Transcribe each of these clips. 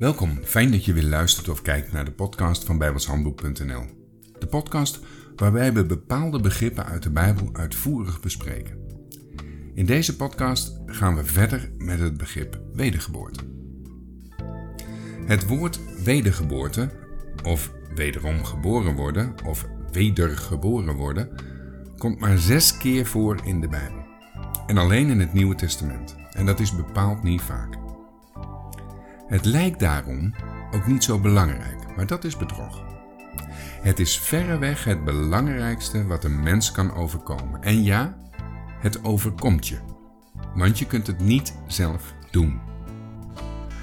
Welkom, fijn dat je weer luistert of kijkt naar de podcast van bijbelshandboek.nl. De podcast waarbij we bepaalde begrippen uit de Bijbel uitvoerig bespreken. In deze podcast gaan we verder met het begrip wedergeboorte. Het woord wedergeboorte, of wederom geboren worden, of wedergeboren worden, komt maar zes keer voor in de Bijbel. En alleen in het Nieuwe Testament. En dat is bepaald niet vaak. Het lijkt daarom ook niet zo belangrijk, maar dat is bedrog. Het is verreweg het belangrijkste wat een mens kan overkomen. En ja, het overkomt je, want je kunt het niet zelf doen.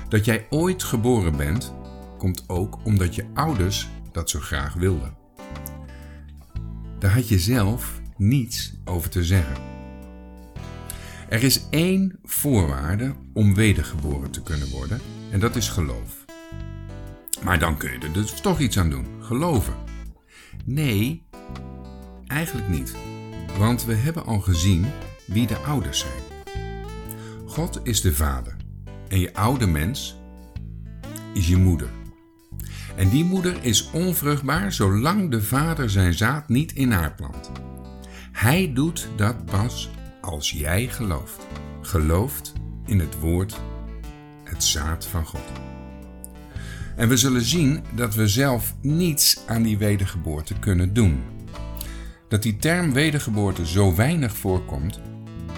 Dat jij ooit geboren bent, komt ook omdat je ouders dat zo graag wilden. Daar had je zelf niets over te zeggen. Er is één voorwaarde om wedergeboren te kunnen worden en dat is geloof. Maar dan kun je er dus toch iets aan doen: geloven. Nee, eigenlijk niet. Want we hebben al gezien wie de ouders zijn. God is de vader en je oude mens is je moeder. En die moeder is onvruchtbaar zolang de vader zijn zaad niet in haar plant. Hij doet dat pas als jij gelooft. Gelooft in het woord, het zaad van God. En we zullen zien dat we zelf niets aan die wedergeboorte kunnen doen. Dat die term wedergeboorte zo weinig voorkomt,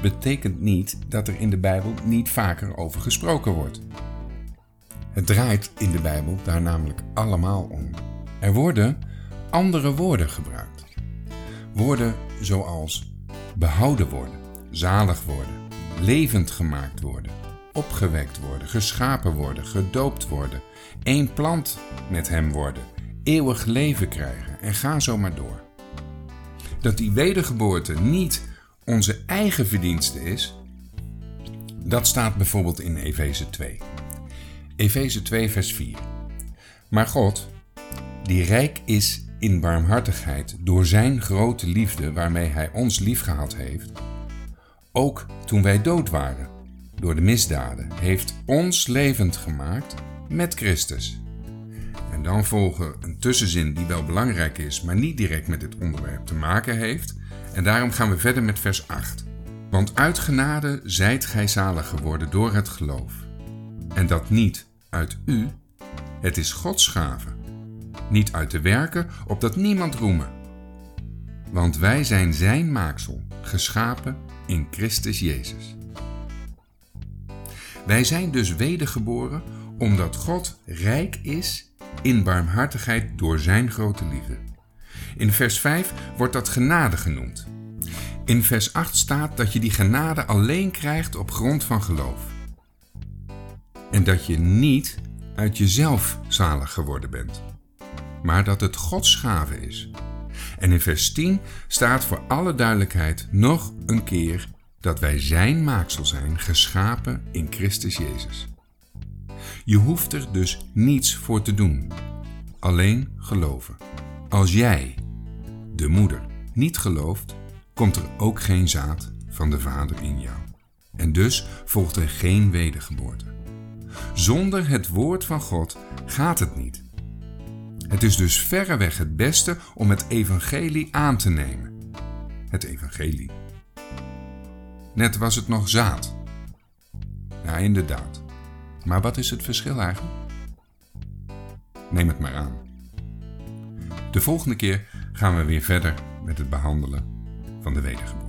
betekent niet dat er in de Bijbel niet vaker over gesproken wordt. Het draait in de Bijbel daar namelijk allemaal om. Er worden andere woorden gebruikt. Woorden zoals behouden worden, zalig worden, levend gemaakt worden, opgewekt worden, geschapen worden, gedoopt worden, één plant met hem worden, eeuwig leven krijgen en ga zo maar door. Dat die wedergeboorte niet onze eigen verdienste is, dat staat bijvoorbeeld in Efeze 2. Efeze 2, vers 4. Maar God, die rijk is in barmhartigheid door zijn grote liefde waarmee hij ons liefgehad heeft, ook toen wij dood waren door de misdaden, heeft ons levend gemaakt met Christus. En dan volgen een tussenzin die wel belangrijk is, maar niet direct met dit onderwerp te maken heeft. En daarom gaan we verder met vers 8. Want uit genade zijt gij zalig geworden door het geloof. En dat niet uit u, het is Gods gave. Niet uit de werken, opdat niemand roemen. Want wij zijn zijn maaksel, geschapen in Christus Jezus. Wij zijn dus wedergeboren omdat God rijk is in barmhartigheid door zijn grote liefde. In vers 5 wordt dat genade genoemd. In vers 8 staat dat je die genade alleen krijgt op grond van geloof. En dat je niet uit jezelf zalig geworden bent, maar dat het Gods gave is. En in vers 10 staat voor alle duidelijkheid nog een keer dat wij Zijn maaksel zijn, geschapen in Christus Jezus. Je hoeft er dus niets voor te doen, alleen geloven. Als jij, de moeder, niet gelooft, komt er ook geen zaad van de Vader in jou. En dus volgt er geen wedergeboorte. Zonder het woord van God gaat het niet. Het is dus verreweg het beste om het evangelie aan te nemen. Het evangelie. Net was het nog zaad. Ja, inderdaad. Maar wat is het verschil eigenlijk? Neem het maar aan. De volgende keer gaan we weer verder met het behandelen van de wedergeboorte.